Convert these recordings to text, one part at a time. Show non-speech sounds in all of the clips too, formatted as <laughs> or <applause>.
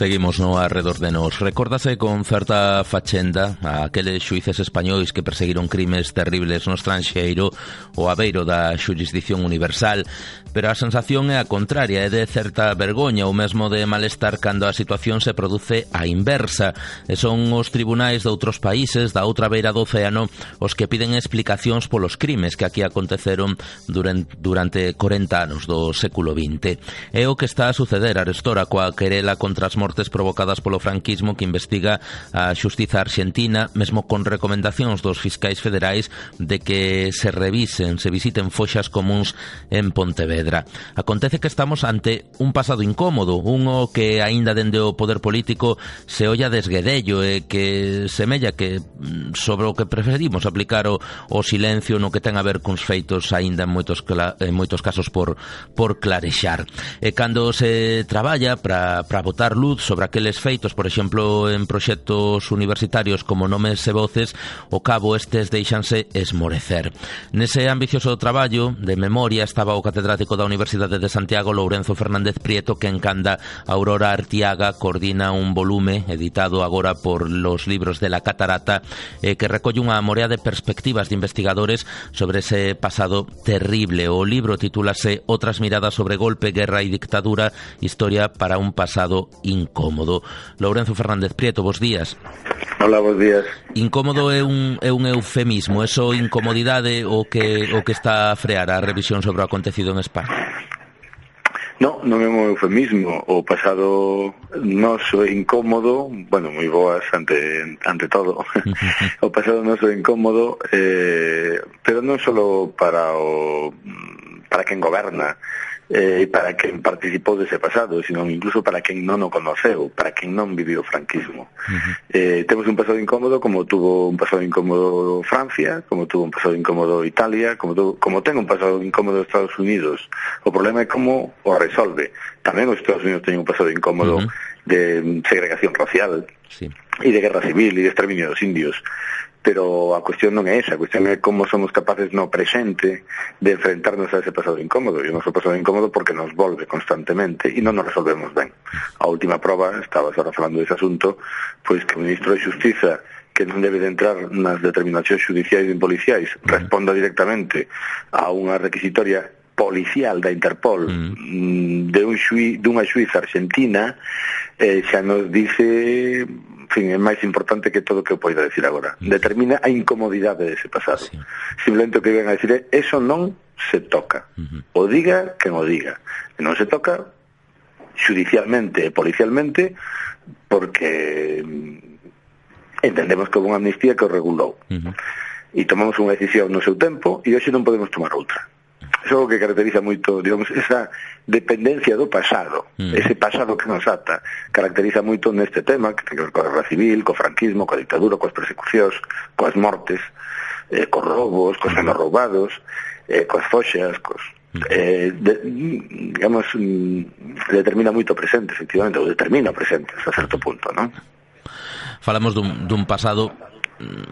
Seguimos no arredor de nos. Recórdase con certa fachenda a aqueles xuíces españois que perseguiron crimes terribles no estranxeiro o abeiro da xurisdicción universal pero a sensación é a contraria, é de certa vergoña ou mesmo de malestar cando a situación se produce a inversa. E son os tribunais de outros países da outra beira do océano os que piden explicacións polos crimes que aquí aconteceron durante 40 anos do século XX. É o que está a suceder a Arestora coa querela contra as mortes provocadas polo franquismo que investiga a xustiza argentina, mesmo con recomendacións dos fiscais federais de que se revisen, se visiten foxas comuns en Pontevedra. Acontece que estamos ante un pasado incómodo, un o que aínda dende o poder político se olla desguedello e que semella que mm, sobre o que preferimos aplicar o, o silencio no que ten a ver cuns feitos aínda en moitos, en moitos casos por, por clarexar. E cando se traballa para botar luz sobre aqueles feitos, por exemplo, en proxectos universitarios como Nomes e Voces, o cabo estes deixanse esmorecer. Nese ambicioso traballo de memoria estaba o catedrático da Universidade de Santiago, Lourenzo Fernández Prieto, que encanda Aurora Artiaga, coordina un volume editado agora por los libros de la Catarata, eh, que recolle unha morea de perspectivas de investigadores sobre ese pasado terrible. O libro titúlase Otras miradas sobre golpe, guerra e dictadura, historia para un pasado incómodo incómodo. Lourenzo Fernández Prieto, bos días. Hola, bos días. Incómodo é un, é un eufemismo, eso incomodidade o que, o que está a frear a revisión sobre o acontecido en España? No, non é un eufemismo. O pasado noso incómodo, bueno, moi boas ante, ante todo. <laughs> o pasado noso incómodo, eh, pero non só para o para quen goberna, eh, para quen participou dese pasado, sino incluso para quen non o conoceu, para quen non viviu o franquismo. Uh -huh. eh, temos un pasado incómodo como tuvo un pasado incómodo Francia, como tuvo un pasado incómodo Italia, como, tuvo, como ten un pasado incómodo Estados Unidos. O problema é como o resolve. Tamén os Estados Unidos teñen un pasado incómodo uh -huh. de segregación racial, sí. e de guerra civil e de exterminio dos indios pero a cuestión non é esa, a cuestión é como somos capaces no presente de enfrentarnos a ese pasado incómodo, e o noso pasado incómodo porque nos volve constantemente e non nos resolvemos ben. A última prova, estabas ahora falando dese asunto, pois que o Ministro de Justiza que non debe de entrar nas determinacións judiciais e policiais responda directamente a unha requisitoria policial da Interpol mm. de un xui, dunha xuiza argentina eh, xa nos dice fin, é máis importante que todo o que eu poida decir agora. Determina a incomodidade dese pasado. Sí. Simplemente o que ven a decir é, eso non se toca. Uh -huh. O diga quen o diga. E non se toca judicialmente e policialmente porque mm, entendemos que houve unha amnistía que o regulou. Uh -huh. E tomamos unha decisión no seu tempo e hoxe non podemos tomar outra é o que caracteriza moito, digamos, esa dependencia do pasado, mm. ese pasado que nos ata, caracteriza moito neste tema, que ten que ver coa guerra civil, co franquismo, coa dictadura, coas persecucións, coas mortes, eh, cos roubos, cos anos mm. roubados, eh, coas foxas, cos... Mm. Eh, de, digamos, mm, determina moito presente, efectivamente, ou determina o presente, hasta certo punto, non? Falamos dun, dun pasado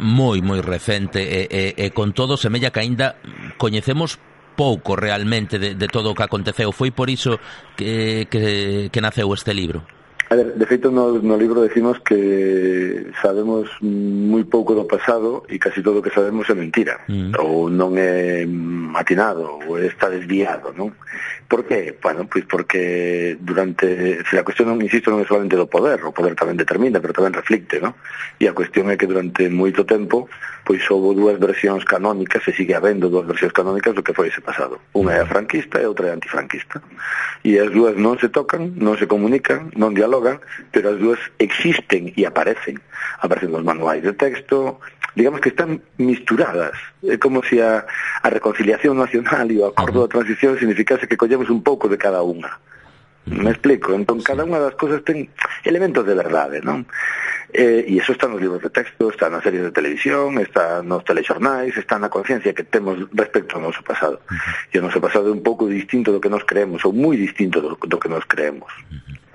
moi moi recente e, e, e con todo semella que aínda coñecemos pouco realmente de, de todo o que aconteceu. Foi por iso que, que, que naceu este libro. A ver, de feito no, no libro decimos que sabemos moi pouco do pasado e casi todo o que sabemos é mentira mm. ou non é atinado ou está desviado, non? Por que? Bueno, pois porque durante... Se a cuestión, non, insisto, non é solamente do poder, o poder tamén determina, pero tamén reflicte, non? E a cuestión é que durante moito tempo, pois houve dúas versións canónicas, e sigue habendo dúas versións canónicas do que foi ese pasado. Unha é a franquista e outra é antifranquista. E as dúas non se tocan, non se comunican, non dialogan, pero as dúas existen e aparecen. Aparecen nos manuais de texto, digamos que están misturadas. É como se a, a reconciliación nacional e o acordo da transición significase que collemos aprendemos un pouco de cada unha. Me explico, entón cada unha das cousas ten elementos de verdade, non? Eh, e iso está nos libros de texto, está nas series de televisión, está nos telexornais, está na conciencia que temos respecto ao noso pasado. Uh -huh. E o noso pasado é un pouco distinto do que nos creemos, ou moi distinto do, do que nos creemos. Uh -huh.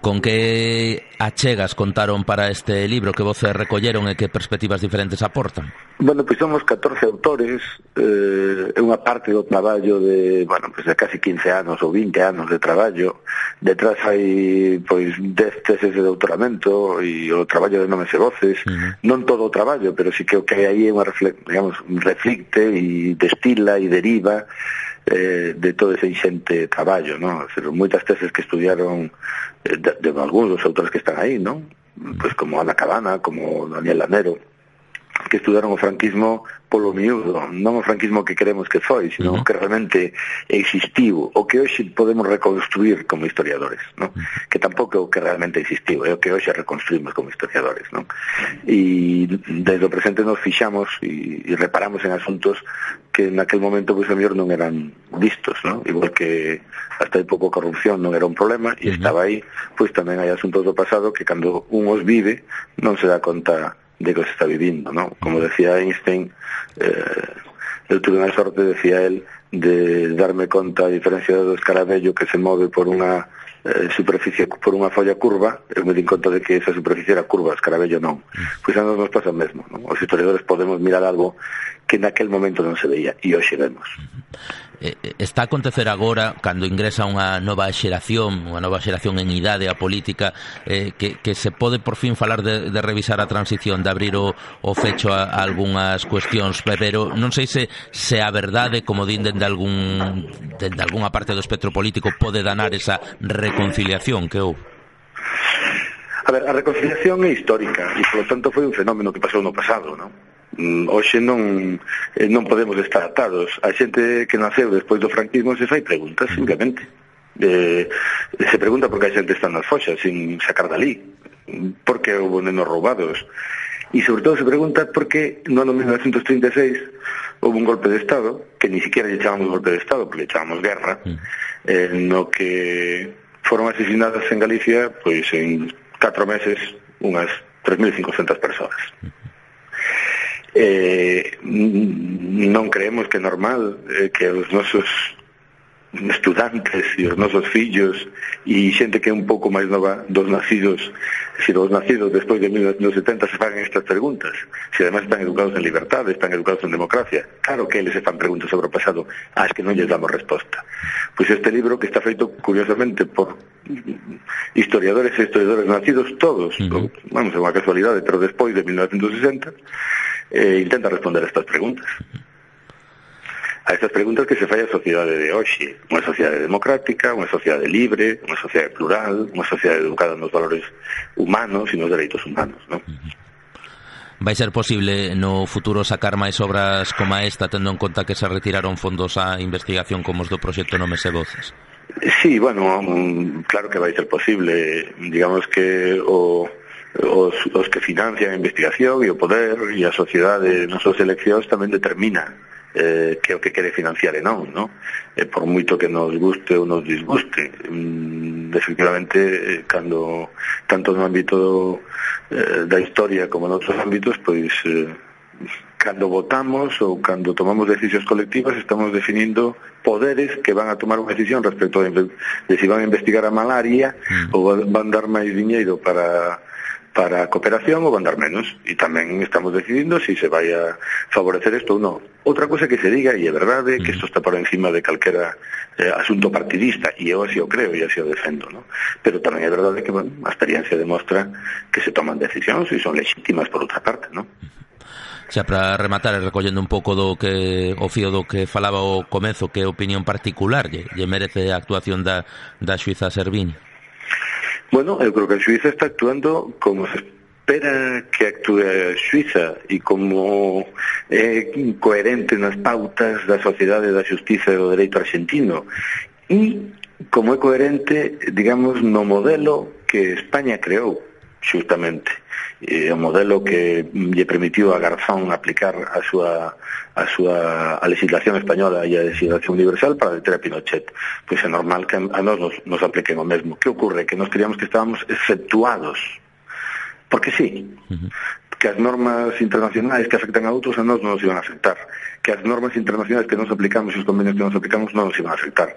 Con que achegas contaron para este libro que voces recolleron e que perspectivas diferentes aportan? Bueno, pois somos 14 autores, eh, é unha parte do traballo de, bueno, pois de casi 15 anos ou 20 anos de traballo, detrás hai pois 10 teses de doutoramento e o traballo de nomes e voces uh -huh. non todo o traballo, pero sí que o que hai aí unha digamos, reflicte e destila e deriva eh, de todo ese inxente traballo non? Ser, moitas teses que estudiaron de, de, de algúns dos autores que están aí ¿no? Pois pues como Ana Cabana, como Daniel Lanero que estudaron o franquismo polo miúdo, non o franquismo que queremos que foi, sino no. que realmente existiu, o que hoxe podemos reconstruir como historiadores, non? que tampouco é o que realmente existiu, é o que hoxe reconstruimos como historiadores. Non? E desde o presente nos fixamos e, e reparamos en asuntos que naquel momento pois, pues, a mellor non eran vistos, non? igual que hasta aí pouco corrupción non era un problema e estaba aí, pois pues, tamén hai asuntos do pasado que cando un os vive non se dá conta de que se está vivindo, ¿no? Como decía Einstein, eh, eu tuve unha sorte, decía él, de darme conta a diferencia do escarabello que se move por unha eh, superficie por unha folla curva, eu me din conta de que esa superficie era curva, o escarabello non. Pois a nos nos pasa o mesmo, ¿no? Os historiadores podemos mirar algo que naquel momento non se veía e hoxe vemos. Eh, eh, está a acontecer agora cando ingresa unha nova xeración, unha nova xeración en idade a política eh, que, que se pode por fin falar de, de revisar a transición, de abrir o, o fecho a, a algunhas cuestións, pero non sei se se a verdade, como din dende algún dende algunha parte do espectro político pode danar esa reconciliación que houve. A ver, a reconciliación é histórica e, polo tanto, foi un fenómeno que pasou no pasado, non? Mm, hoxe non eh, non podemos estar atados. A xente que naceu despois do franquismo se fai preguntas mm. simplemente. De, se pregunta por que a xente está nas foxas sin sacar dali, por que houve nenos roubados. E sobre todo se pregunta por que no ano 1936 houve un golpe de Estado, que ni siquiera lle chamamos golpe de Estado, porque lle chamamos guerra, mm. eh, no que foron asesinadas en Galicia pois en 4 meses unhas 3.500 persoas. Mm eh, non creemos que é normal eh, que os nosos estudantes e os nosos fillos e xente que é un pouco máis nova dos nacidos, se dos nacidos despois de 1970 se fagan estas preguntas se además están educados en libertade están educados en democracia, claro que eles se fan preguntas sobre o pasado, ás que non lles damos resposta pois este libro que está feito curiosamente por historiadores e historiadores nacidos todos, uh -huh. vamos, é unha casualidade pero despois de 1960 eh, intenta responder estas preguntas a estas preguntas que se falla a sociedade de hoxe. Unha sociedade democrática, unha sociedade libre, unha sociedade plural, unha sociedade educada nos valores humanos e nos dereitos humanos. Non? Vai ser posible no futuro sacar máis obras como esta tendo en conta que se retiraron fondos á investigación como os do proxecto Nomes e Voces? Sí, bueno, mm, claro que vai ser posible. Digamos que o, os, os que financian a investigación e o poder e a sociedade nas súas eleccións tamén determina eh, que o que quere financiar e non, non? Eh, por moito que nos guste ou nos disguste. Mm, efectivamente, eh, cando tanto no ámbito eh, da historia como en outros ámbitos, pois eh, cando votamos ou cando tomamos decisións colectivas estamos definindo poderes que van a tomar unha decisión respecto de, de si van a investigar a malaria mm. ou van dar máis diñeiro para para a cooperación ou andar menos e tamén estamos decidindo se si se vai a favorecer isto ou non. Outra cosa que se diga, e é verdade, que isto está por encima de calquera eh, asunto partidista, e eu así o creo e así o defendo, ¿no? pero tamén é verdade que bueno, a experiencia demostra que se toman decisións e son legítimas por outra parte. ¿no? Xa para rematar e recollendo un pouco do que o fío do que falaba o comezo que é opinión particular lle, lle merece a actuación da, da Suiza Servini? Bueno, eu creo que a Suiza está actuando como se espera que actúe a Suiza e como é eh, coherente nas pautas da sociedade da justiza e do dereito argentino e como é coherente, digamos, no modelo que España creou, xustamente eh, o modelo que lle permitiu a Garzón aplicar a súa a súa a legislación española e a legislación universal para deter a Pinochet. Pois é normal que a nós nos, nos apliquen o mesmo. Que ocorre? Que nos creíamos que estábamos exceptuados. Porque sí. Uh -huh que as normas internacionais que afectan a outros a nós non nos iban a afectar que as normas internacionais que nos aplicamos e os convenios que nos aplicamos non nos iban a afectar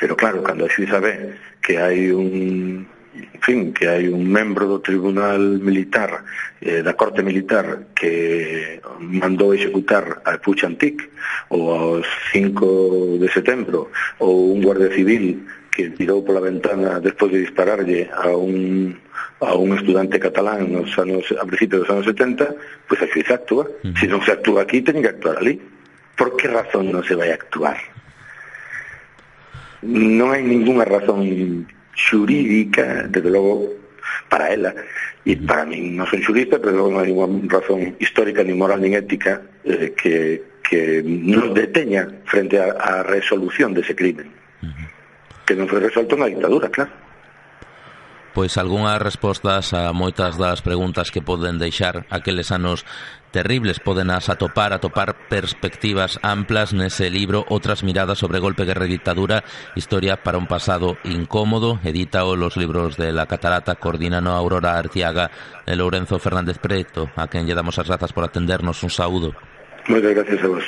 pero claro, cando a xuiza ve que hai un en fin, que hai un membro do Tribunal Militar, eh, da Corte Militar, que mandou executar a Puig Antic, ou aos 5 de setembro, ou un guardia civil que tirou pola ventana despois de dispararlle a un a un estudante catalán nos anos, a principios dos anos 70, pois pues aquí se actúa. Mm. Se non se actúa aquí, teñen que actuar ali. Por que razón non se vai actuar? Non hai ningunha razón xurídica, desde logo, para ela e para mí non son xurista, pero non hai unha razón histórica, ni moral, ni ética eh, que, que nos deteña frente a, a resolución dese crimen. Uh -huh. que non foi resolto na dictadura, claro. Pois algunhas respostas a moitas das preguntas que poden deixar aqueles anos terribles. Poden as atopar, atopar perspectivas amplas nese libro Outras miradas sobre golpe, guerra e dictadura Historia para un pasado incómodo. Editao los libros de La Catarata Coordinano Aurora Artiaga e Lourenzo Fernández Preto A quen lle damos as grazas por atendernos. Un saúdo. Moitas gracias a vos.